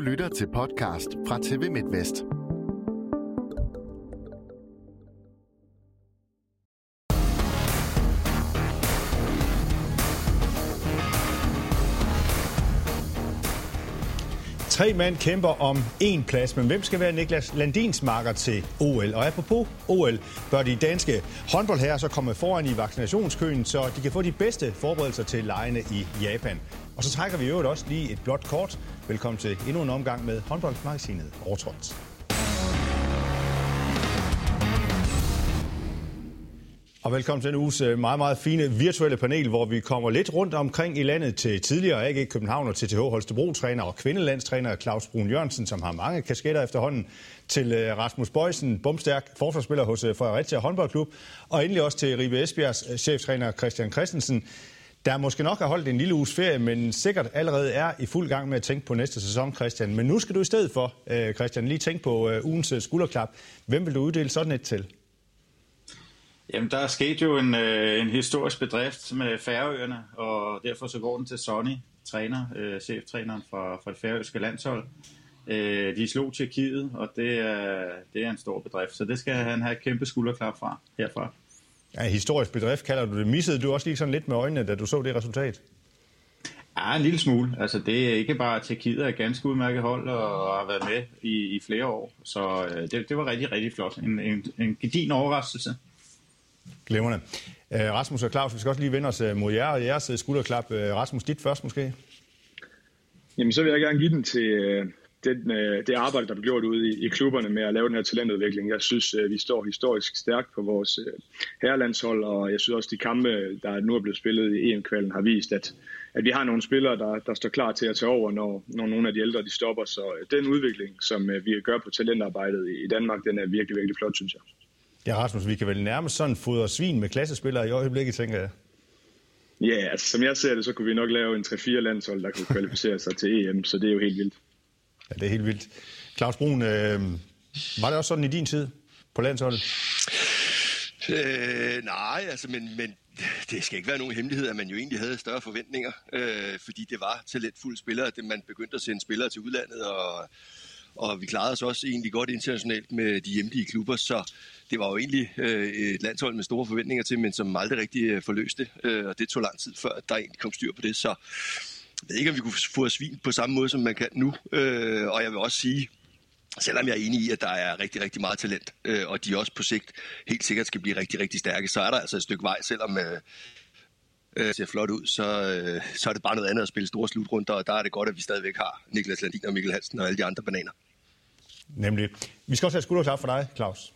Du lytter til podcast fra TV MidtVest. Tre mand kæmper om én plads, men hvem skal være Niklas Landins marker til OL? Og apropos OL, bør de danske håndboldherrer så komme foran i vaccinationskøen, så de kan få de bedste forberedelser til lejene i Japan. Og så trækker vi øvrigt også lige et blåt kort. Velkommen til endnu en omgang med håndboldmagasinet Overtrådt. Og velkommen til en uges øh, meget, meget fine virtuelle panel, hvor vi kommer lidt rundt omkring i landet til tidligere AG København og TTH Holstebro-træner og kvindelandstræner Claus Brun Jørgensen, som har mange kasketter efterhånden, til øh, Rasmus Bøjsen, bomstærk forsvarsspiller hos øh, Fredericia håndboldklub, og endelig også til Ribe Esbjergs cheftræner Christian Christensen, der måske nok har holdt en lille uges ferie, men sikkert allerede er i fuld gang med at tænke på næste sæson, Christian. Men nu skal du i stedet for, Christian, lige tænke på ugens skulderklap. Hvem vil du uddele sådan et til? Jamen, der er sket jo en, øh, en historisk bedrift med Færøerne, og derfor så går den til Sonny, træner, øh, cheftræneren fra, fra det færøske landshold. Øh, de slog Tjekkiet, og det er, det er en stor bedrift, så det skal han have et kæmpe skulderklap fra herfra. Ja, historisk bedrift kalder du det. Missede du også lige sådan lidt med øjnene, da du så det resultat? Ja, en lille smule. Altså, det er ikke bare Tjekkiet er et ganske udmærket hold og har været med i, i flere år. Så øh, det, det var rigtig, rigtig flot. En, en, en gedin overraskelse. Glimrende. Øh, Rasmus og Claus, vi skal også lige vende os øh, mod jer og jeres øh, skulderklap. Rasmus, dit først måske? Jamen, så vil jeg gerne give den til den, det arbejde, der blev gjort ude i, i klubberne med at lave den her talentudvikling. Jeg synes, vi står historisk stærkt på vores herrelandshold, og jeg synes også, de kampe, der nu er blevet spillet i EM-kvalen, har vist, at, at vi har nogle spillere, der, der står klar til at tage over, når, når nogle af de ældre de stopper. Så den udvikling, som vi gør på talentarbejdet i Danmark, den er virkelig, virkelig flot, synes jeg. Ja, Rasmus, vi kan vel nærmest sådan fodre svin med klassespillere i øjeblikket, tænker jeg. Ja, altså som jeg ser det, så kunne vi nok lave en 3-4 landshold, der kunne kvalificere sig til EM, så det er jo helt vildt. Ja, det er helt vildt. Claus Brun, øh, var det også sådan i din tid på landsholdet? Øh, nej, altså, men, men det skal ikke være nogen hemmelighed, at man jo egentlig havde større forventninger, øh, fordi det var talentfulde spillere, at man begyndte at sende spillere til udlandet, og og vi klarede os også egentlig godt internationalt med de hjemlige klubber, så det var jo egentlig øh, et landshold med store forventninger til, men som aldrig rigtig øh, forløste, øh, og det tog lang tid før, at der egentlig kom styr på det, så jeg ved ikke, om vi kunne få svin på samme måde, som man kan nu, øh, og jeg vil også sige, selvom jeg er enig i, at der er rigtig, rigtig meget talent, øh, og de også på sigt helt sikkert skal blive rigtig, rigtig stærke, så er der altså et stykke vej, selvom øh, øh, ser flot ud, så, øh, så er det bare noget andet at spille store slutrunder, og der er det godt, at vi stadigvæk har Niklas Landin og Mikkel Hansen og alle de andre bananer. Nemlig. Vi skal også have skulderklap for dig, Claus.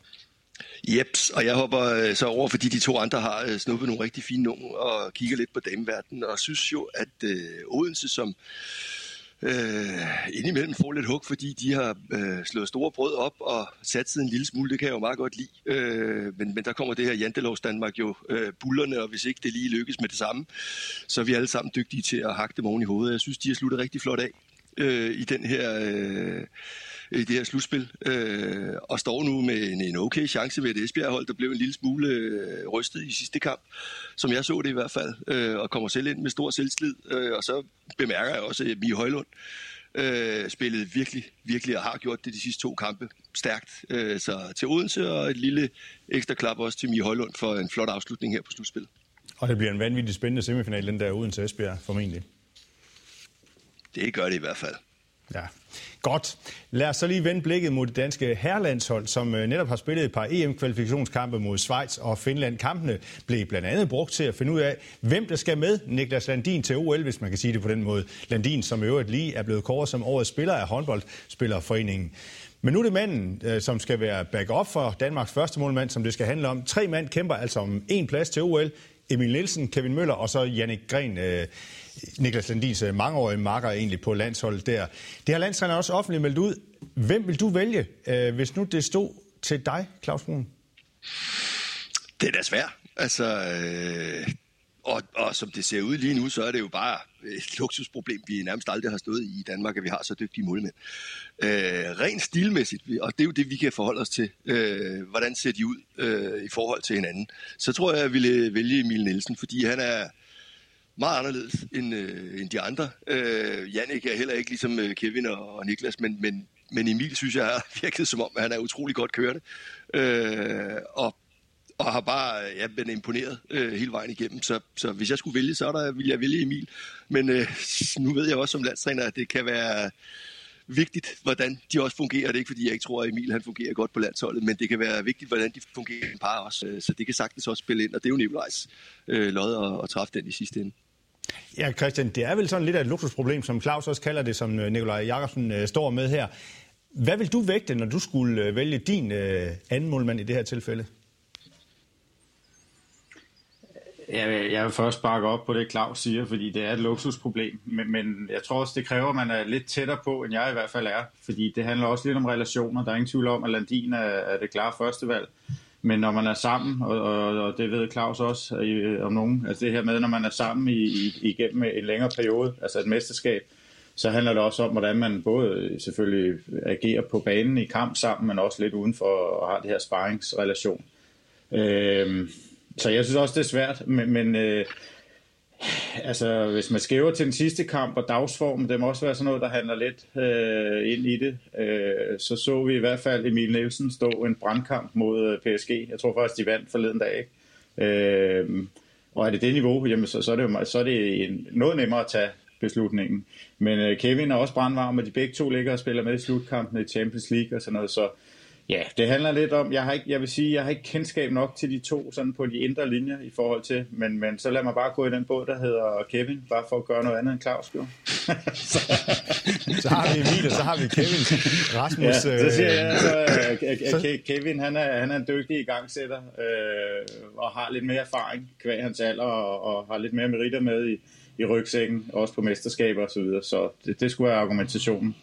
Jeps, og jeg hopper øh, så over, fordi de to andre har øh, snuppet nogle rigtig fine numre og kigger lidt på dameverdenen, og synes jo, at øh, Odense, som øh, indimellem får lidt hug, fordi de har øh, slået store brød op og sat sig en lille smule. Det kan jeg jo meget godt lide. Øh, men, men der kommer det her Jantelovs Danmark jo øh, bullerne, og hvis ikke det lige lykkes med det samme, så er vi alle sammen dygtige til at hakke dem oven i hovedet. Jeg synes, de har sluttet rigtig flot af øh, i den her... Øh, i det her slutspil, øh, og står nu med en, en okay chance ved et Esbjerg-hold, der blev en lille smule øh, rystet i sidste kamp, som jeg så det i hvert fald, øh, og kommer selv ind med stor selvslid, øh, og så bemærker jeg også, at Mie Højlund øh, spillede virkelig, virkelig og har gjort det de sidste to kampe stærkt. Øh, så til Odense og et lille ekstra klap også til Mie Højlund for en flot afslutning her på slutspillet. Og det bliver en vanvittig spændende semifinal, den der Odense Esbjerg formentlig. Det gør det i hvert fald. Ja, godt. Lad os så lige vende blikket mod det danske herrelandshold, som øh, netop har spillet et par EM-kvalifikationskampe mod Schweiz og Finland. Kampene blev blandt andet brugt til at finde ud af, hvem der skal med Niklas Landin til OL, hvis man kan sige det på den måde. Landin, som i øvrigt lige er blevet kåret som årets spiller af håndboldspillerforeningen. Men nu er det manden, øh, som skal være back-up for Danmarks første målmand, som det skal handle om. Tre mand kæmper altså om en plads til OL. Emil Nielsen, Kevin Møller og så Jannik Gren. Øh, Niklas Landins øh, mangeårige marker egentlig på landsholdet der. Det har landstræneren også offentligt meldt ud. Hvem vil du vælge, øh, hvis nu det stod til dig, Claus Brun? Det er da svært. Altså, øh, og, og som det ser ud lige nu, så er det jo bare et luksusproblem, vi nærmest aldrig har stået i i Danmark, at vi har så dygtige målmænd. Øh, rent stilmæssigt, og det er jo det, vi kan forholde os til. Øh, hvordan ser de ud øh, i forhold til hinanden? Så tror jeg, jeg ville øh, vælge Emil Nielsen, fordi han er meget anderledes end, øh, end de andre. Øh, Jannik er heller ikke ligesom øh, Kevin og, og Niklas, men, men, men Emil synes jeg har virket som om, at han er utrolig godt kørende. Øh, og, og har bare øh, ja, been imponeret øh, hele vejen igennem. Så, så hvis jeg skulle vælge, så der, ville jeg vælge Emil. Men øh, nu ved jeg også som landstræner, at det kan være vigtigt, hvordan de også fungerer. Det er ikke, fordi jeg ikke tror, at Emil han fungerer godt på landsholdet, men det kan være vigtigt, hvordan de fungerer en par også. Øh, så det kan sagtens også spille ind, og det er jo Nikolajs øh, lod at, at træffe den i sidste ende. Ja, Christian, det er vel sådan lidt af et luksusproblem, som Claus også kalder det, som øh, Nikolaj Jakobsen øh, står med her. Hvad vil du vægte, når du skulle vælge din øh, anden målmand i det her tilfælde? Jeg vil, jeg vil først bakke op på det, Claus siger, fordi det er et luksusproblem. Men, men jeg tror også, det kræver, at man er lidt tættere på, end jeg i hvert fald er. Fordi det handler også lidt om relationer. Der er ingen tvivl om, at Landin er, er det klare førstevalg. Men når man er sammen, og, og, og det ved Claus også øh, om nogen, altså det her med, når man er sammen i, i, igennem en længere periode, altså et mesterskab, så handler det også om, hvordan man både selvfølgelig agerer på banen i kamp sammen, men også lidt udenfor og har det her sparringsrelation. Øh, så jeg synes også, det er svært, men, men øh, altså, hvis man skæver til den sidste kamp og dagsform, det må også være sådan noget, der handler lidt øh, ind i det. Øh, så så vi i hvert fald Emil Nielsen stå en brandkamp mod øh, PSG. Jeg tror faktisk, de vandt forleden dag. Ikke? Øh, og er det det niveau, jamen så, så er det jo så er det en, noget nemmere at tage beslutningen. Men øh, Kevin er også brandvarm, og de begge to ligger og spiller med i slutkampen i Champions League og sådan noget, så Ja, det handler lidt om, jeg har ikke, jeg vil sige, jeg har ikke kendskab nok til de to sådan på de indre linjer i forhold til, men, men så lad mig bare gå i den båd, der hedder Kevin, bare for at gøre noget andet end Claus så, så har vi Emil, og så har vi Kevin. Rasmus... Ja, så siger jeg, så, uh, Kevin, han er, han er en dygtig igangsætter, uh, og har lidt mere erfaring kvæg hans alder, og, og har lidt mere meritter med i, i rygsækken, også på mesterskaber og så videre, så det, det skulle være argumentationen.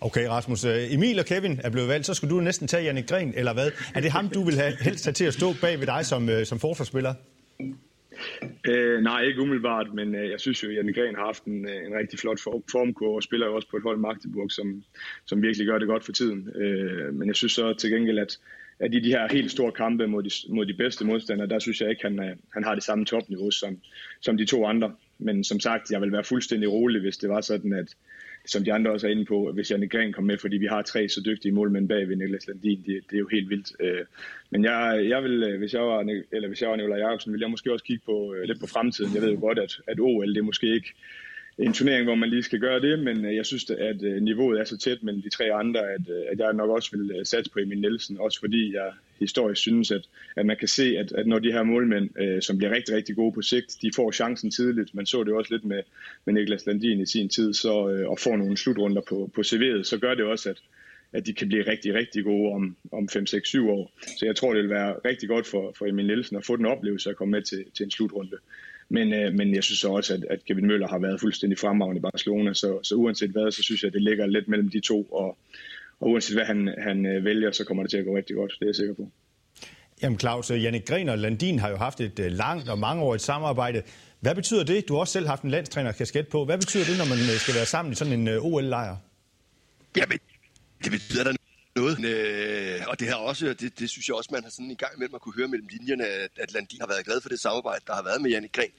Okay, Rasmus. Øh, Emil og Kevin er blevet valgt, så skulle du næsten tage Jannik Gren, eller hvad? Er det ham, du vil have helst have til at stå bag ved dig som, øh, som forsvarsspiller? Øh, nej, ikke umiddelbart, men øh, jeg synes jo, at Janne Gren har haft en, øh, en rigtig flot formkurve og spiller jo også på et hold Magdeburg, som, som virkelig gør det godt for tiden. Øh, men jeg synes så til gengæld, at, at i de her helt store kampe mod de, mod de bedste modstandere, der synes jeg ikke, han, han har det samme topniveau som, som de to andre. Men som sagt, jeg vil være fuldstændig rolig, hvis det var sådan, at, som de andre også er inde på, hvis Janne Gren kom med, fordi vi har tre så dygtige målmænd bag ved Niklas Landin, det, det er jo helt vildt. Øh, men jeg, jeg vil, øh, hvis jeg var, eller hvis jeg var Nicolai Jacobsen, ville jeg måske også kigge på, øh, lidt på fremtiden. Jeg ved jo godt, at, at OL, det er måske ikke en turnering, hvor man lige skal gøre det, men jeg synes, at niveauet er så tæt mellem de tre andre, at, at jeg nok også vil satse på Emil Nielsen, også fordi jeg historisk synes, at, at man kan se, at, at når de her målmænd, øh, som bliver rigtig, rigtig gode på sigt, de får chancen tidligt, man så det også lidt med, med Niklas Landin i sin tid, så, øh, og får nogle slutrunder på, på CV'et, så gør det også, at, at de kan blive rigtig, rigtig gode om, om 5, 6, 7 år. Så jeg tror, det vil være rigtig godt for, for Emil Nielsen at få den oplevelse at komme med til, til en slutrunde. Men, øh, men jeg synes også, at, at Kevin Møller har været fuldstændig fremragende i Barcelona, så, så uanset hvad, så synes jeg, at det ligger lidt mellem de to, og, og uanset hvad han, han øh, vælger, så kommer det til at gå rigtig godt. Det er jeg sikker på. Jamen Claus, øh, Jannik Gren og Landin har jo haft et øh, langt og mangeårigt samarbejde. Hvad betyder det? Du har også selv haft en landstræner kasket på. Hvad betyder det, når man skal være sammen i sådan en OL-lejr? Jamen, det betyder da noget. Øh, og det har også, det, det synes jeg også, man har sådan en gang imellem at kunne høre mellem linjerne, at, at Landin har været glad for det samarbejde, der har været med Jannik Gren.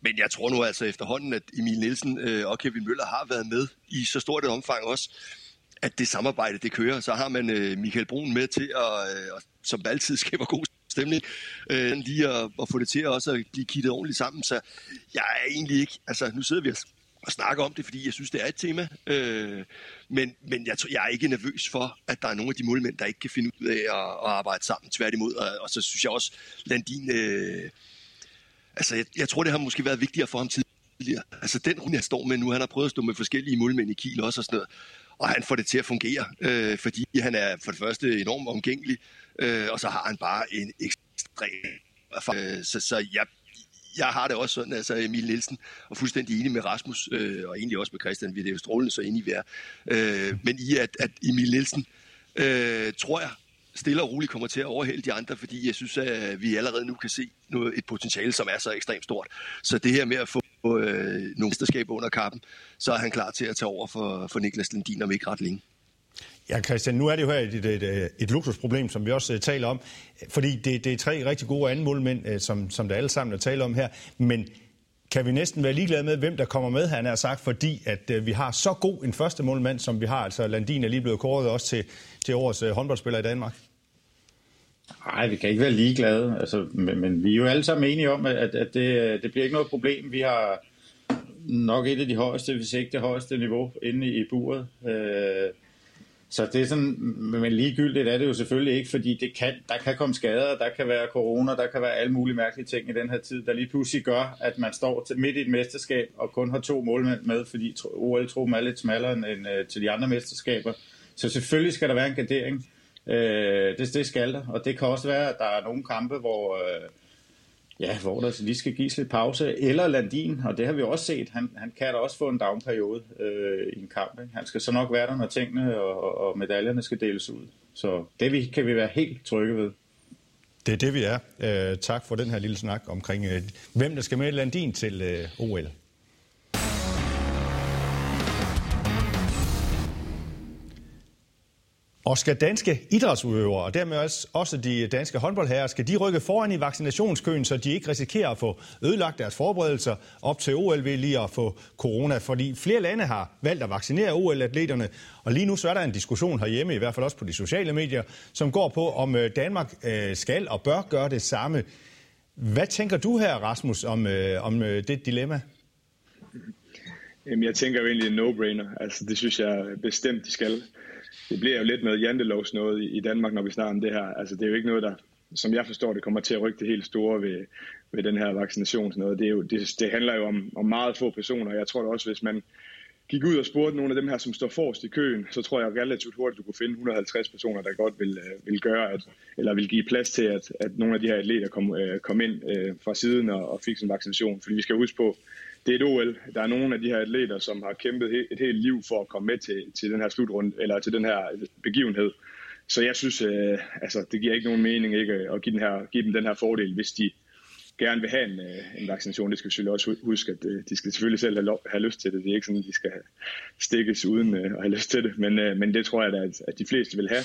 Men jeg tror nu altså efterhånden, at Emil Nielsen øh, og Kevin Møller har været med i så stort et omfang også, at det samarbejde, det kører. Så har man øh, Michael Brun med til, at, øh, som altid skaber god stemning, øh, lige at, at få det til at også at blive kittet ordentligt sammen. Så jeg er egentlig ikke, altså nu sidder vi og snakker om det, fordi jeg synes, det er et tema. Øh, men men jeg, tror, jeg er ikke nervøs for, at der er nogle af de målmænd, der ikke kan finde ud af at, at arbejde sammen tværtimod. Og, og så synes jeg også, Landin... Øh, altså, jeg, jeg tror, det har måske været vigtigere for ham tidligere. Altså, den runde, jeg står med nu, han har prøvet at stå med forskellige målmænd i Kiel også og sådan noget og han får det til at fungere, øh, fordi han er for det første enormt omgængelig, øh, og så har han bare en ekstrem erfaring. Øh, så, så jeg, jeg har det også sådan, altså Emil Nielsen, og fuldstændig enig med Rasmus, øh, og egentlig også med Christian, vi er jo strålende så enige vi er. Øh, men i at, at Emil Nielsen, øh, tror jeg, stille og roligt kommer til at overhælde de andre, fordi jeg synes, at vi allerede nu kan se noget, et potentiale, som er så ekstremt stort. Så det her med at få øh, nogle mesterskaber under kappen, så er han klar til at tage over for, for Niklas Lindin om ikke ret længe. Ja, Christian, nu er det jo her et, et, et, et luksusproblem, som vi også uh, taler om, fordi det, det er tre rigtig gode anden målmænd, uh, øh, som, som der alle sammen er tale om her, men kan vi næsten være ligeglade med, hvem der kommer med, han har sagt, fordi at øh, vi har så god en første målmand, som vi har. Altså Landin er lige blevet kåret også til, til årets øh, håndboldspiller i Danmark. Nej, vi kan ikke være ligeglade, altså, men, men vi er jo alle sammen enige om, at, at det, det bliver ikke noget problem. Vi har nok et af de højeste, hvis ikke det højeste niveau inde i, i buret. Øh, så det er sådan, men ligegyldigt er det jo selvfølgelig ikke, fordi det kan, der kan komme skader, der kan være corona, der kan være alle mulige mærkelige ting i den her tid, der lige pludselig gør, at man står til, midt i et mesterskab og kun har to målmænd med, fordi OL-truppen er lidt smallere end, end øh, til de andre mesterskaber. Så selvfølgelig skal der være en gardering. Øh, det, det skal der, og det kan også være, at der er nogle kampe, hvor... øh, Ja, hvor der lige skal gives lidt pause. Eller Landin, og det har vi også set. Han, han kan da også få en downperiode øh, i en kamp. Ikke? Han skal så nok være der, når tingene og, og medaljerne skal deles ud. Så det vi, kan vi være helt trygge ved. Det er det, vi er. Øh, tak for den her lille snak omkring, øh, hvem der skal med Landin til øh, OL. Og skal danske idrætsudøvere, og dermed også de danske håndboldherrer, skal de rykke foran i vaccinationskøen, så de ikke risikerer at få ødelagt deres forberedelser op til OL ved lige at få corona? Fordi flere lande har valgt at vaccinere OL-atleterne, og lige nu så er der en diskussion herhjemme, i hvert fald også på de sociale medier, som går på, om øh, Danmark øh, skal og bør gøre det samme. Hvad tænker du her, Rasmus, om, øh, om det dilemma? Jamen, jeg tænker jo egentlig en no-brainer. Altså, det synes jeg bestemt, de skal det bliver jo lidt noget jantelovs noget i Danmark, når vi snakker om det her. Altså, det er jo ikke noget, der, som jeg forstår det, kommer til at rykke det helt store ved, ved den her vaccination. Noget. Det, er jo, det, det handler jo om, om meget få personer. Jeg tror da også, hvis man gik ud og spurgte nogle af dem her, som står forrest i køen, så tror jeg relativt hurtigt, du kunne finde 150 personer, der godt vil, øh, vil gøre, at, eller vil give plads til, at, at nogle af de her atleter kom, øh, kom ind øh, fra siden og, og fik sin vaccination. Fordi vi skal huske på, det er et OL. Der er nogle af de her atleter, som har kæmpet et helt liv for at komme med til, til den her slutrunde, eller til den her begivenhed. Så jeg synes, øh, altså, det giver ikke nogen mening ikke at give, den her, give dem den her fordel, hvis de gerne vil have en, øh, en vaccination. Det skal vi selvfølgelig også huske, at øh, de skal selvfølgelig selv have, lov, have lyst til det. Det er ikke sådan, at de skal stikkes uden øh, at have lyst til det. Men, øh, men det tror jeg da, at, at de fleste vil have.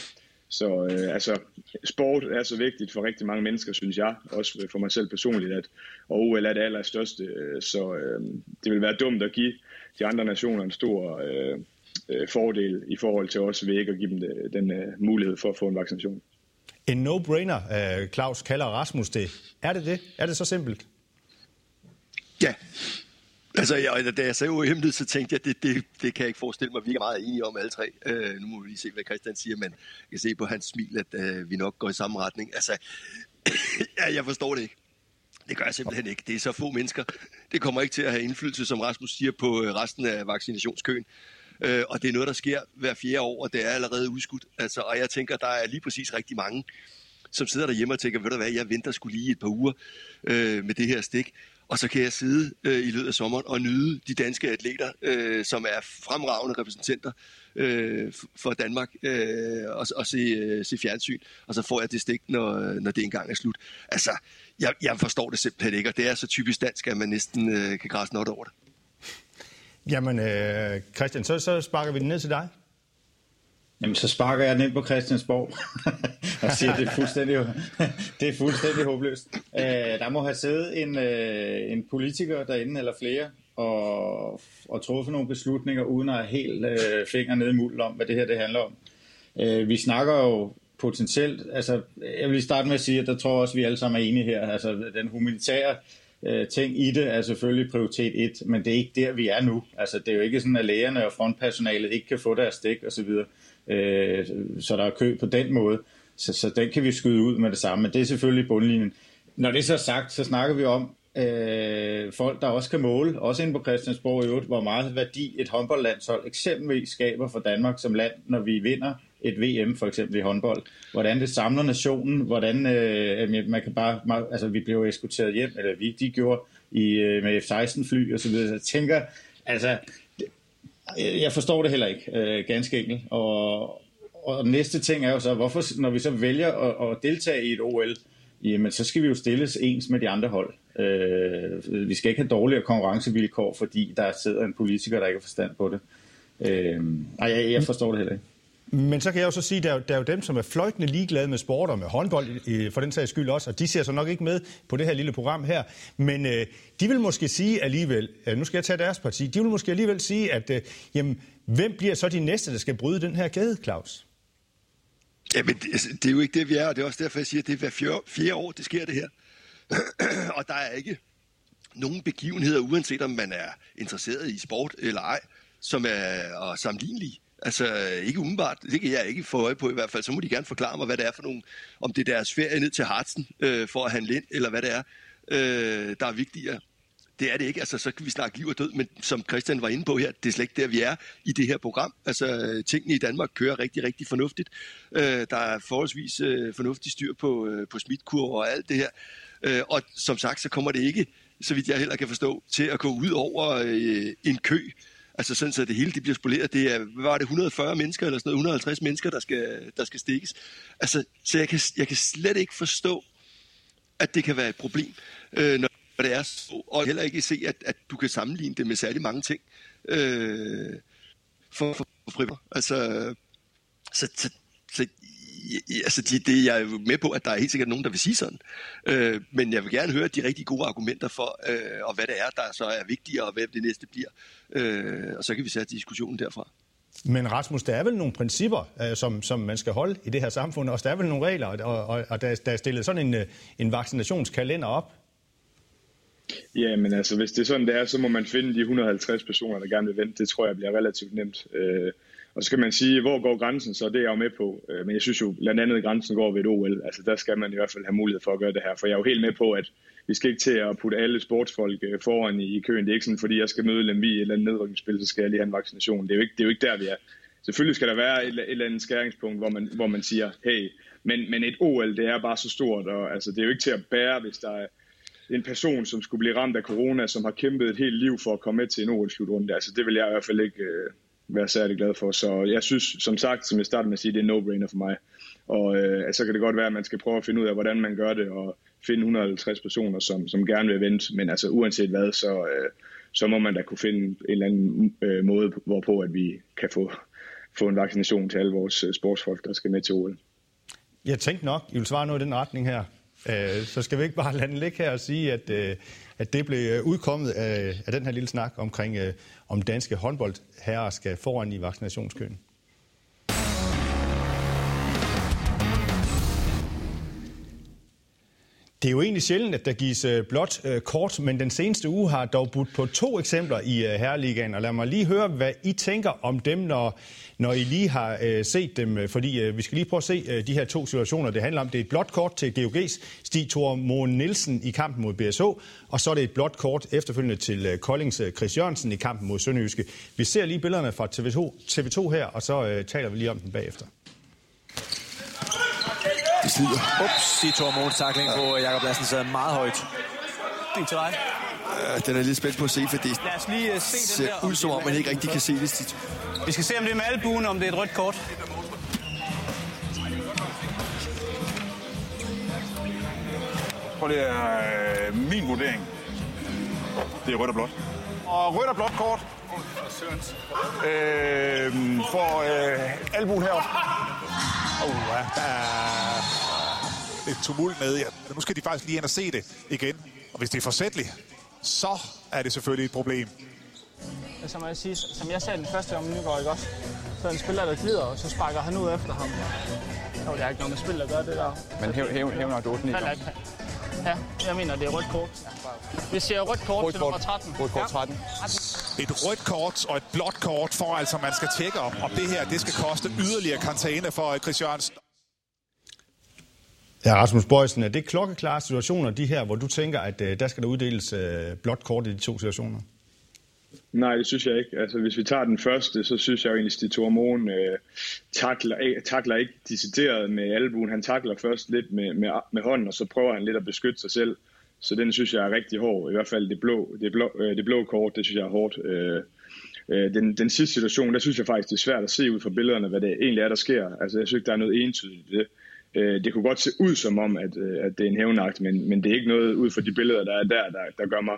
Så øh, altså, sport er så vigtigt for rigtig mange mennesker, synes jeg, også for mig selv personligt, at og OL er det allerstørste, øh, så øh, det vil være dumt at give de andre nationer en stor øh, øh, fordel i forhold til os ved ikke at give dem det, den øh, mulighed for at få en vaccination. En no-brainer, øh, Claus kalder Rasmus det. Er det det? Er det så simpelt? Ja, Altså, jeg, da jeg sagde uhemmeligt, så tænkte jeg, det, det, det kan jeg ikke forestille mig. Vi er meget enige om alle tre. Øh, nu må vi lige se, hvad Christian siger, men jeg kan se på hans smil, at øh, vi nok går i samme retning. Altså, ja, jeg forstår det ikke. Det gør jeg simpelthen ikke. Det er så få mennesker. Det kommer ikke til at have indflydelse, som Rasmus siger, på øh, resten af vaccinationskøen. Øh, og det er noget, der sker hver fjerde år, og det er allerede udskudt. Altså, og jeg tænker, der er lige præcis rigtig mange, som sidder derhjemme og tænker, ved du hvad, jeg venter skulle lige et par uger øh, med det her stik. Og så kan jeg sidde øh, i løbet af sommeren og nyde de danske atleter, øh, som er fremragende repræsentanter øh, for Danmark, øh, og, og se, øh, se fjernsyn. Og så får jeg det stik, når, når det engang er slut. Altså, jeg, jeg forstår det simpelthen ikke, og det er så typisk dansk, at man næsten øh, kan græse noget over det. Jamen, øh, Christian, så, så sparker vi den ned til dig. Jamen, så sparker jeg den ind på Christiansborg og siger, at det er fuldstændig, det er fuldstændig håbløst. Øh, der må have siddet en, øh, en politiker derinde, eller flere, og, og truffet nogle beslutninger, uden at have helt øh, fingre nede i muld om, hvad det her det handler om. Øh, vi snakker jo potentielt, altså jeg vil starte med at sige, at der tror også, at vi alle sammen er enige her. Altså den humanitære øh, ting i det er selvfølgelig prioritet 1, men det er ikke der, vi er nu. Altså det er jo ikke sådan, at lægerne og frontpersonalet ikke kan få deres stik osv., øh, så der er kø på den måde. Så, så den kan vi skyde ud med det samme, men det er selvfølgelig bundlinjen. Når det er så sagt, så snakker vi om øh, folk, der også kan måle, også inde på Christiansborg i øvrigt, hvor meget værdi et håndboldlandshold eksempelvis skaber for Danmark som land, når vi vinder et VM for eksempel i håndbold. Hvordan det samler nationen, hvordan øh, man kan bare, altså vi blev eskorteret hjem, eller vi, de gjorde i, øh, med F-16 fly og så videre. Så jeg tænker, altså jeg forstår det heller ikke, øh, ganske enkelt. Og, og næste ting er jo så, hvorfor, når vi så vælger at, at deltage i et OL, jamen så skal vi jo stilles ens med de andre hold. Øh, vi skal ikke have dårligere konkurrencevilkår, fordi der sidder en politiker, der ikke har forstand på det. Øh, nej, jeg, jeg forstår det heller ikke. Men så kan jeg jo så sige, at der, der er jo dem, som er fløjtende ligeglade med sport og med håndbold, for den sags skyld også, og de ser så nok ikke med på det her lille program her. Men øh, de vil måske sige alligevel, øh, nu skal jeg tage deres parti, de vil måske alligevel sige, at øh, jamen, hvem bliver så de næste, der skal bryde den her kæde, Claus? Jamen, det, altså, det er jo ikke det, vi er, og det er også derfor, jeg siger, at det er hver fjerde, fjerde år, det sker det her. og der er ikke nogen begivenheder, uanset om man er interesseret i sport eller ej, som er øh, sammenlignelige. Altså ikke umiddelbart, det kan jeg ikke få øje på i hvert fald. Så må de gerne forklare mig, hvad det er for nogle, om det er deres ferie ned til Hartsen øh, for at handle ind, eller hvad det er, øh, der er vigtigere. Det er det ikke, altså så kan vi snakke liv og død, men som Christian var inde på her, det er slet ikke der, vi er i det her program. Altså tingene i Danmark kører rigtig, rigtig fornuftigt. Øh, der er forholdsvis øh, fornuftig styr på, øh, på smitkurver og alt det her. Øh, og som sagt, så kommer det ikke, så vidt jeg heller kan forstå, til at gå ud over øh, en kø Altså sådan, så det hele det bliver spoleret. Det er, hvad var det, 140 mennesker eller sådan noget, 150 mennesker, der skal, der skal stikkes. Altså, så jeg kan, jeg kan slet ikke forstå, at det kan være et problem, øh, når det er så, og heller ikke se, at, at du kan sammenligne det med særlig mange ting øh, for, for, for Altså, så, så, så altså det, det, jeg er med på, at der er helt sikkert nogen, der vil sige sådan. Øh, men jeg vil gerne høre de rigtig gode argumenter for, øh, og hvad det er, der så er vigtigere, og hvad det næste bliver. Øh, og så kan vi sætte diskussionen derfra. Men Rasmus, der er vel nogle principper, øh, som, som man skal holde i det her samfund, og der er vel nogle regler, og, og, og der, der er stillet sådan en, øh, en vaccinationskalender op. Ja, men altså, hvis det er sådan, det er, så må man finde de 150 personer, der gerne vil vente. Det tror jeg bliver relativt nemt. Øh, og så skal man sige, hvor går grænsen så? Det er jeg jo med på. Øh, men jeg synes jo, blandt andet grænsen går ved et OL. Altså der skal man i hvert fald have mulighed for at gøre det her. For jeg er jo helt med på, at vi skal ikke til at putte alle sportsfolk øh, foran i køen. Det er ikke sådan, fordi jeg skal møde Lemvi i et eller andet nedrykningsspil, så skal jeg lige have en vaccination. Det er jo ikke, det er jo ikke der, vi er. Selvfølgelig skal der være et, et eller andet skæringspunkt, hvor man, hvor man siger, hey, men, men et OL, det er bare så stort, og altså, det er jo ikke til at bære, hvis der er en person, som skulle blive ramt af corona, som har kæmpet et helt liv for at komme med til en OL-slutrunde. Altså, det vil jeg i hvert fald ikke, øh, være særlig glad for. Så jeg synes, som sagt, som jeg startede med at sige, det er no-brainer for mig. Og øh, altså, så kan det godt være, at man skal prøve at finde ud af, hvordan man gør det, og finde 150 personer, som, som gerne vil vente. Men altså, uanset hvad, så, øh, så må man da kunne finde en eller anden øh, måde, hvorpå at vi kan få, få en vaccination til alle vores øh, sportsfolk, der skal med til OL. Jeg tænkte nok, I vil svare noget i den retning her. Øh, så skal vi ikke bare lade den ligge her og sige, at, øh, at det blev øh, udkommet af, af den her lille snak omkring, øh, om danske håndboldherrer skal foran i vaccinationskøen. Det er jo egentlig sjældent, at der gives øh, blot øh, kort, men den seneste uge har dog budt på to eksempler i øh, Herreligaen. Og lad mig lige høre, hvad I tænker om dem, når, når I lige har set dem. Fordi vi skal lige prøve at se de her to situationer. Det handler om, det er et blot kort til GOG's Stig Thor Moen Nielsen i kampen mod BSH. Og så er det et blot kort efterfølgende til Koldings Chris Jørgensen i kampen mod Sønderjyske. Vi ser lige billederne fra TV2, TV2 her, og så taler vi lige om den bagefter. Det slider. Ups, i Tormons takling på Jakob Lassen sidder meget højt. Det er til dig. Ja, den er lidt spændt på at se, fordi Lad os lige uh, se det ser der, ud som om, man ikke rigtig kan se det. Vi skal se, om det er med albuen, om det er et rødt kort. Prøv det er øh, min vurdering. Det er rødt og blåt. Og rødt og blåt kort. Øh, for øh, albuen heroppe. Oh, ja, der er lidt tumult med. Ja, nu skal de faktisk lige ind og se det igen. Og hvis det er forsætligt, så er det selvfølgelig et problem. Som jeg, sige, som jeg sagde den første om Nygaard, ikke også? Så er en spiller, der glider, og så sparker han ud efter ham. Jo, det er ikke noget med spil, der gør det der. Men hæv, hæv, hæv nok 8 9 Ja, jeg mener, det er rødt kort. Vi ser rødt kort Rødt til kort. nummer 13. Rødt kort 13. Et rødt kort og et blåt kort for, altså man skal tjekke om, om det her det skal koste yderligere karantæne for Chris Jørgensen. Ja, Rasmus Bøjsen, er det klokkeklare situationer, de her, hvor du tænker, at øh, der skal der uddeles øh, blåt kort i de to situationer? Nej, det synes jeg ikke. Altså, hvis vi tager den første, så synes jeg jo egentlig, at Stig Thormon øh, takler, ikke- takler ikke decideret med albuen. Han takler først lidt med, med, med hånden, og så prøver han lidt at beskytte sig selv. Så den synes jeg er rigtig hård. I hvert fald det blå, det blå, øh, det blå kort, det synes jeg er hårdt. Øh, øh, den, den sidste situation, der synes jeg faktisk, det er svært at se ud fra billederne, hvad det egentlig er, der sker. Altså, jeg synes ikke, der er noget entydigt i det. Øh, det kunne godt se ud som om, at, øh, at det er en hævnagt, men, men det er ikke noget ud fra de billeder, der er der, der, der gør mig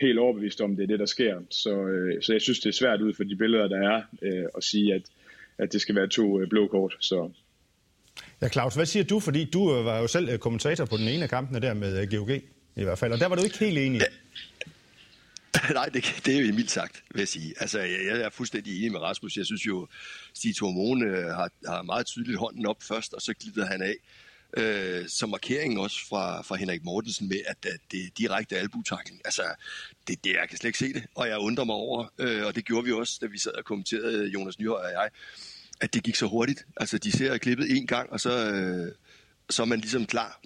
helt overbevist om, det er det, der sker. Så, øh, så jeg synes, det er svært ud fra de billeder, der er, øh, at sige, at, at det skal være to øh, blå kort. Så Ja, Claus, hvad siger du? Fordi du øh, var jo selv øh, kommentator på den ene af kampene der med GOG i hvert fald, og der var du ikke helt enig. Ja. Nej, det, det er jo mildt sagt, vil jeg sige. Altså, jeg, jeg er fuldstændig enig med Rasmus. Jeg synes jo, Stig Tormone øh, har, har meget tydeligt hånden op først, og så glider han af. Øh, som markering også fra, fra Henrik Mortensen med, at, at det er direkte albutakling. Altså, det, det, jeg kan slet ikke se det, og jeg undrer mig over, øh, og det gjorde vi også, da vi sad og kommenterede, Jonas Nyhøj og jeg, at det gik så hurtigt. Altså, de ser klippet en gang, og så, øh, så er man ligesom klar.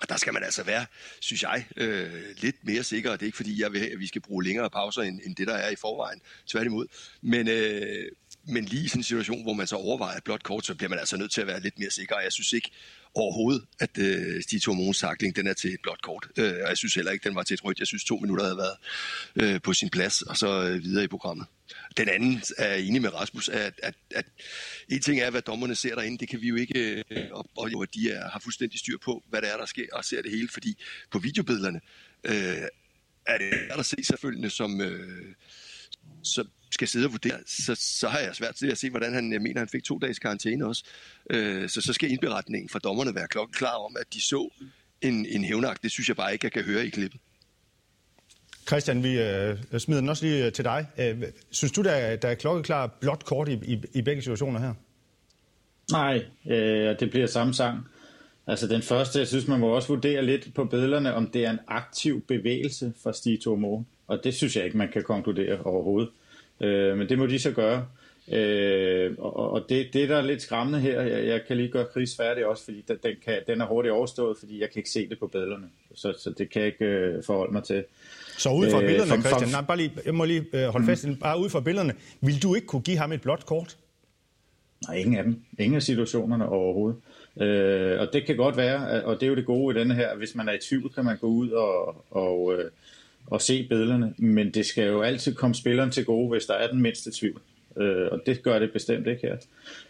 Og der skal man altså være, synes jeg, øh, lidt mere sikker. Det er ikke fordi, jeg vil have, at vi skal bruge længere pauser, end, end det, der er i forvejen. Tværtimod. Men, øh, men lige i sådan en situation, hvor man så overvejer et blot kort, så bliver man altså nødt til at være lidt mere sikker. Jeg synes ikke overhovedet, at øh, de to Mogens takling, den er til et blot kort. Øh, og jeg synes heller ikke, den var til et rødt. Jeg synes, to minutter havde været øh, på sin plads, og så øh, videre i programmet. Den anden er enig med Rasmus, at, at, at en ting er, hvad dommerne ser derinde, det kan vi jo ikke, øh, og, og de er, har fuldstændig styr på, hvad der er, der sker, og ser det hele, fordi på videobillederne øh, er det der, der se selvfølgelig som, øh, som skal sidde og vurdere, så, så har jeg svært til at se, hvordan han, jeg mener, han fik to dages karantæne også. Øh, så så skal indberetningen fra dommerne være klokken klar om, at de så en, en hævnagt. Det synes jeg bare ikke, jeg kan høre i klippet. Christian, vi øh, smider den også lige øh, til dig. Øh, synes du, der er, der er klokkeklar blot kort i, i, i begge situationer her? Nej, øh, det bliver samme sang. Altså den første, jeg synes, man må også vurdere lidt på billederne, om det er en aktiv bevægelse fra Stig Tormo. Og det synes jeg ikke, man kan konkludere overhovedet. Øh, men det må de så gøre. Øh, og og det, det, der er lidt skræmmende her, jeg, jeg kan lige gøre Chris færdig også, fordi den, kan, den er hurtigt overstået, fordi jeg kan ikke se det på billederne. Så, så det kan jeg ikke øh, forholde mig til. Så ud fra øh, billederne, for, Christian, nej, bare lige, jeg må lige øh, holde mm. fast, bare ud fra billederne, vil du ikke kunne give ham et blåt kort? Nej, ingen af dem. Ingen af situationerne overhovedet. Øh, og det kan godt være, og det er jo det gode i denne her, hvis man er i tvivl, kan man gå ud og, og, øh, og se billederne, men det skal jo altid komme spilleren til gode, hvis der er den mindste tvivl. Øh, og det gør det bestemt ikke her.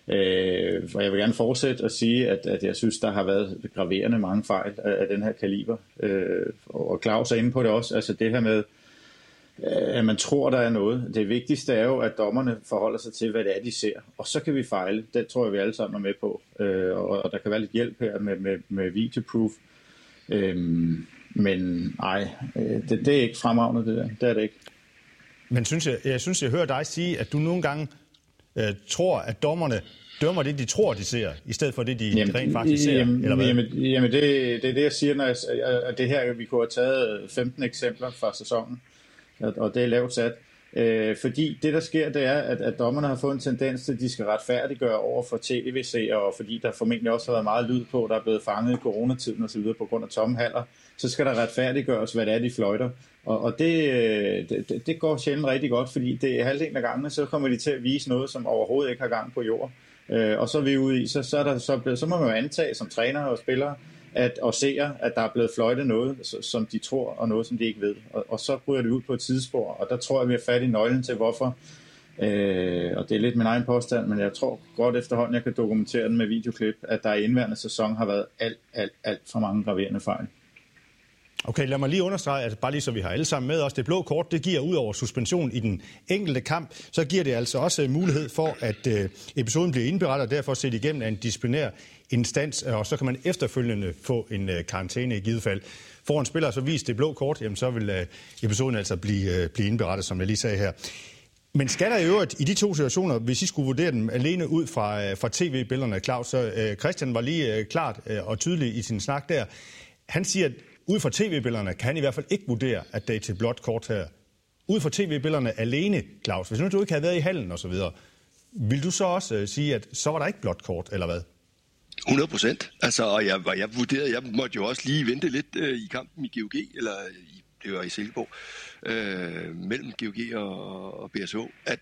Øh, og jeg vil gerne fortsætte at sige, at, at jeg synes, der har været graverende mange fejl af, af den her kaliber. Øh, og Claus er inde på det også, altså det her med, øh, at man tror, der er noget. Det vigtigste er jo, at dommerne forholder sig til, hvad det er, de ser. Og så kan vi fejle. Det tror jeg, vi alle sammen er med på. Øh, og, og der kan være lidt hjælp her med, med, med videoproof. Øh, men nej, øh, det, det er ikke fremragende, det der. Det er det ikke. Men synes jeg, jeg synes, jeg hører dig sige, at du nogle gange øh, tror, at dommerne dømmer det, de tror, de ser, i stedet for det, de jamen, rent faktisk ser? Jamen, eller hvad? jamen, jamen det, det er det, jeg siger, når jeg, at det her, vi kunne have taget 15 eksempler fra sæsonen, og det er lavt sat. Øh, fordi det, der sker, det er, at, at dommerne har fået en tendens til, at de skal retfærdiggøre over for TVC, og fordi der formentlig også har været meget lyd på, der er blevet fanget i coronatiden osv. på grund af tomme haller, så skal der retfærdiggøres, hvad det er, de fløjter. Og, og øh, det, det, det går sjældent rigtig godt, fordi det er halvdelen af gangene, så kommer de til at vise noget, som overhovedet ikke har gang på jord. Øh, og så er vi ude i, så, så, er der, så, så må man jo antage som træner og spillere, at, og ser, at der er blevet fløjtet noget, som de tror, og noget, som de ikke ved. Og, og så bryder det ud på et tidsspor, og der tror jeg, vi har fat i nøglen til, hvorfor. Øh, og det er lidt min egen påstand, men jeg tror godt efterhånden, jeg kan dokumentere den med videoklip, at der i indværende sæson har været alt, alt, alt for mange graverende fejl. Okay, lad mig lige understrege, at bare lige så vi har alle sammen med os, det blå kort, det giver ud over suspension i den enkelte kamp, så giver det altså også øh, mulighed for, at øh, episoden bliver indberettet og derfor set igennem af en disciplinær instans, øh, og så kan man efterfølgende få en øh, karantæne i givet fald. For en spiller så vist det blå kort, jamen så vil øh, episoden altså blive, øh, blive indberettet, som jeg lige sagde her. Men skal der i øvrigt i de to situationer, hvis I skulle vurdere dem alene ud fra, øh, fra tv-billederne, Claus, så øh, Christian var lige øh, klart øh, og tydelig i sin snak der. Han siger, at ud fra tv-billederne kan han i hvert fald ikke vurdere, at det er til blot kort her. Ud fra tv-billederne alene, Claus, hvis nu du ikke havde været i hallen osv., vil du så også øh, sige, at så var der ikke blot kort, eller hvad? 100 procent. Altså, og jeg, jeg vurderede, jeg måtte jo også lige vente lidt øh, i kampen i GOG, eller i, det var i Silkeborg, øh, mellem GOG og, og BSH, at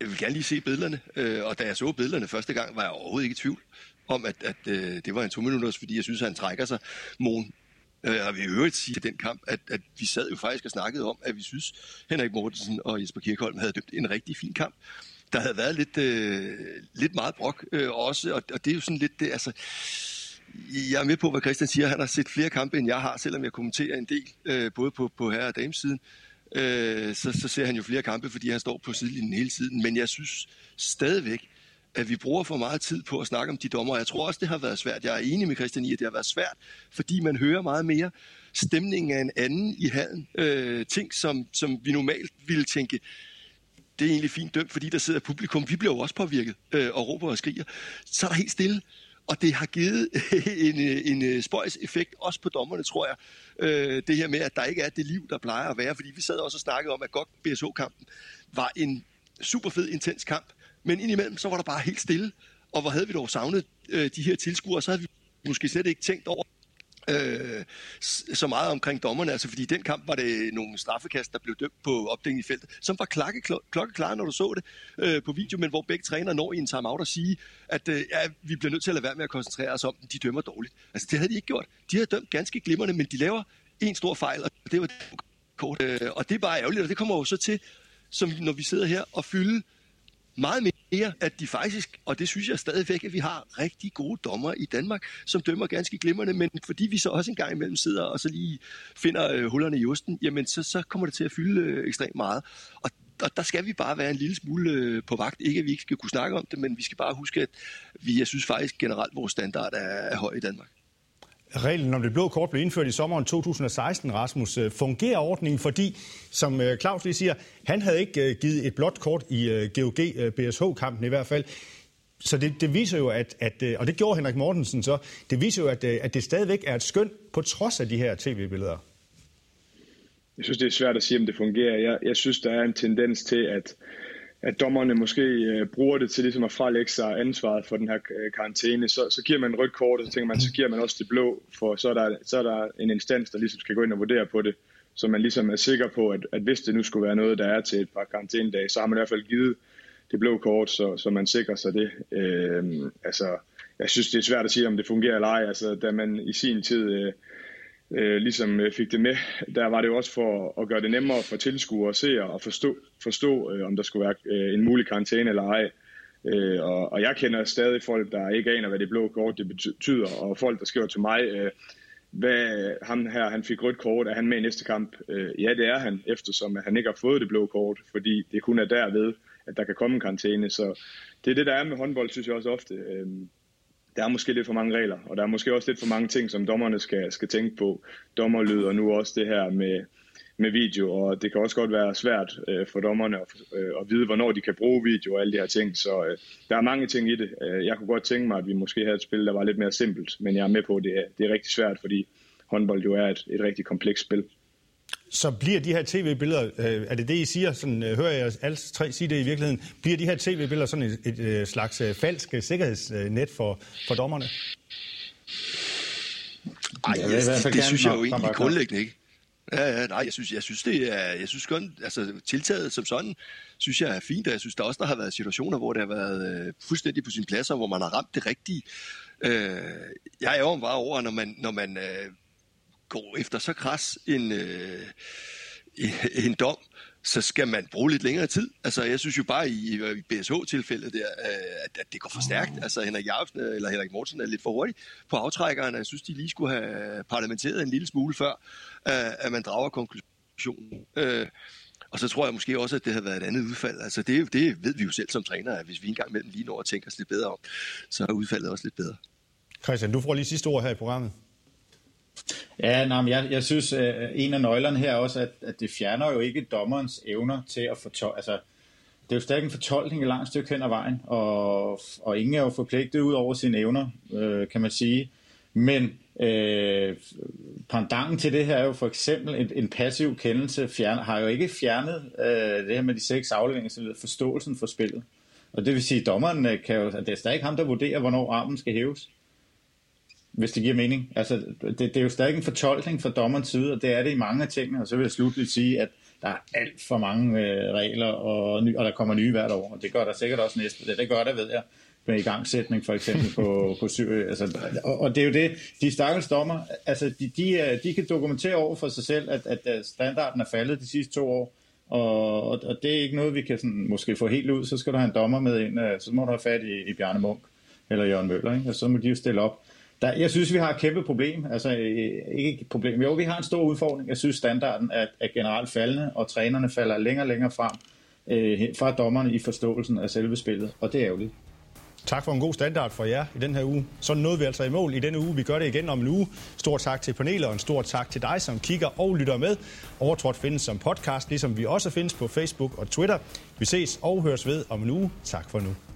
jeg vil gerne lige se billederne. Øh, og da jeg så billederne første gang, var jeg overhovedet ikke i tvivl om, at, at øh, det var en to minutters, fordi jeg synes, at han trækker sig. Mon Øh, jeg vil vi øvrigt sige til den kamp, at, at vi sad jo faktisk og snakkede om, at vi synes, Henrik Mortensen og Jesper Kirkholm havde dømt en rigtig fin kamp. Der havde været lidt, øh, lidt meget brok øh, også, og, og det er jo sådan lidt det, altså... Jeg er med på, hvad Christian siger. Han har set flere kampe, end jeg har, selvom jeg kommenterer en del, øh, både på, på herre- og damesiden. Øh, så, så ser han jo flere kampe, fordi han står på sidelinjen hele tiden. Men jeg synes stadigvæk, at vi bruger for meget tid på at snakke om de dommer. Jeg tror også, det har været svært. Jeg er enig med Christian i, at det har været svært, fordi man hører meget mere stemningen af en anden i hallen. Øh, ting, som, som vi normalt ville tænke, det er egentlig fint dømt, fordi der sidder publikum. Vi bliver jo også påvirket øh, og råber og skriger. Så er der helt stille. Og det har givet en, en øh, spøjs effekt, også på dommerne, tror jeg. Øh, det her med, at der ikke er det liv, der plejer at være. Fordi vi sad også og snakkede om, at godt BSO-kampen var en super fed, intens kamp. Men indimellem, så var der bare helt stille. Og hvor havde vi dog savnet øh, de her tilskuere, så havde vi måske slet ikke tænkt over, øh, så meget omkring dommerne, altså fordi i den kamp var det nogle straffekast, der blev dømt på opdækning i feltet, som var klokkeklare, når du så det øh, på video, men hvor begge træner når i en timeout og sige, at øh, ja, vi bliver nødt til at lade være med at koncentrere os om dem, de dømmer dårligt. Altså det havde de ikke gjort. De havde dømt ganske glimrende, men de laver en stor fejl, og det var kort. Øh, og det er bare ærgerligt, og det kommer jo så til, som når vi sidder her og fylde meget mere, at de faktisk, og det synes jeg stadigvæk, at vi har rigtig gode dommer i Danmark, som dømmer ganske glimrende, men fordi vi så også en gang imellem sidder og så lige finder øh, hullerne i osten, jamen så, så kommer det til at fylde øh, ekstremt meget. Og og der skal vi bare være en lille smule øh, på vagt. Ikke at vi ikke skal kunne snakke om det, men vi skal bare huske, at vi, jeg synes faktisk generelt, vores standard er, er høj i Danmark. Reglen om det blå kort blev indført i sommeren 2016, Rasmus. Øh, fungerer ordningen, fordi, som øh, Claus lige siger, han havde ikke øh, givet et blåt kort i GOG-BSH-kampen i hvert fald. Så det, det viser jo, at, at, og det gjorde Henrik Mortensen så, det viser jo, at, at det stadigvæk er et skøn på trods af de her tv-billeder. Jeg synes, det er svært at sige, om det fungerer. Jeg, jeg synes, der er en tendens til, at at dommerne måske øh, bruger det til ligesom at frelægge sig ansvaret for den her øh, karantæne, så, så giver man rødt kort, og så tænker man, så giver man også det blå, for så er der, så er der en instans, der ligesom skal gå ind og vurdere på det, så man ligesom er sikker på, at, at hvis det nu skulle være noget, der er til et par karantænedage, så har man i hvert fald givet det blå kort, så, så man sikrer sig det. Øh, altså, jeg synes, det er svært at sige, om det fungerer eller ej. Altså, da man i sin tid øh, øh, ligesom øh, fik det med, der var det jo også for at gøre det nemmere for tilskuere og seere at forstå, forstå øh, om der skulle være øh, en mulig karantæne eller ej. Øh, og, og jeg kender stadig folk, der ikke aner, hvad det blå kort det betyder, og folk, der skriver til mig, øh, hvad ham her, han fik rødt kort, er han med i næste kamp? Øh, ja, det er han, eftersom han ikke har fået det blå kort, fordi det kun er derved, at der kan komme en karantæne. Så det er det, der er med håndbold, synes jeg også ofte. Øh, der er måske lidt for mange regler, og der er måske også lidt for mange ting, som dommerne skal, skal tænke på. Dommerlyd og nu også det her med, med video, og det kan også godt være svært øh, for dommerne at, øh, at vide, hvornår de kan bruge video og alle de her ting. Så øh, der er mange ting i det. Øh, jeg kunne godt tænke mig, at vi måske havde et spil, der var lidt mere simpelt, men jeg er med på, at det er, det er rigtig svært, fordi håndbold jo er et, et rigtig komplekst spil. Så bliver de her tv-billeder, øh, er det det, I siger? Sådan, øh, hører jeg alle tre sige det i virkeligheden? Bliver de her tv-billeder sådan et, et, et slags øh, falsk sikkerhedsnet for, for dommerne? Ej, ja, det, det, det synes jeg jo egentlig grundlæggende ikke. Ja, ja, nej, jeg synes, jeg synes det er, jeg synes godt, altså tiltaget som sådan, synes jeg er fint, og jeg synes der også, der har været situationer, hvor det har været øh, fuldstændig på sin plads, og hvor man har ramt det rigtige. Øh, jeg er jo bare over, når man, når man øh, går efter så kras en, øh, en dom, så skal man bruge lidt længere tid. Altså, jeg synes jo bare i, i BSH-tilfældet der, øh, at, at det går for stærkt. Altså, Henrik Jacobsen eller Henrik Mortensen er lidt for hurtig på aftrækkeren. Jeg synes, de lige skulle have parlamenteret en lille smule før, øh, at man drager konklusionen. Øh, og så tror jeg måske også, at det havde været et andet udfald. Altså, det, det ved vi jo selv som træner, at hvis vi engang mellem lige når at tænke os lidt bedre om, så er udfaldet også lidt bedre. Christian, du får lige sidste ord her i programmet. Ja, nej, jeg, jeg synes, øh, en af nøglerne her også, at, at det fjerner jo ikke dommerens evner til at fortolke. Altså, det er jo stadig en fortolkning et langt stykke hen ad vejen, og, og ingen er jo forpligtet ud over sine evner, øh, kan man sige. Men øh, pandangen til det her er jo for eksempel en, en passiv kendelse, fjerne, har jo ikke fjernet øh, det her med de seks afleveringer, så forståelsen for spillet. Og det vil sige, at dommeren øh, kan jo, at det er stadig ham, der vurderer, hvornår armen skal hæves hvis det giver mening. Altså, det, det er jo stadig en fortolkning fra dommerens side, og det er det i mange af tingene. Og så vil jeg slutligt sige, at der er alt for mange øh, regler, og, ny, og der kommer nye hvert år. Og det gør der sikkert også næste. Det, det gør der, ved jeg med igangsætning for eksempel på, på syv, altså, og, og det er jo det, de stakkels dommer, altså de, de, de kan dokumentere over for sig selv, at, at standarden er faldet de sidste to år, og, og, og det er ikke noget, vi kan sådan, måske få helt ud, så skal du have en dommer med ind, øh, så må du have fat i, i Bjarne Munk eller Jørgen Møller, ikke? og så må de jo stille op. Der, jeg synes, vi har et kæmpe problem. Altså, øh, øh, ikke et problem. Jo, vi har en stor udfordring. Jeg synes, standarden er, er generelt faldende, og trænerne falder længere og længere frem øh, fra dommerne i forståelsen af selve spillet, og det er ærgerligt. Tak for en god standard for jer i den her uge. Så nåede vi altså i mål i denne uge. Vi gør det igen om en uge. Stort tak til panelet og en stor tak til dig, som kigger og lytter med. Overtrådt findes som podcast, ligesom vi også findes på Facebook og Twitter. Vi ses og høres ved om en uge. Tak for nu.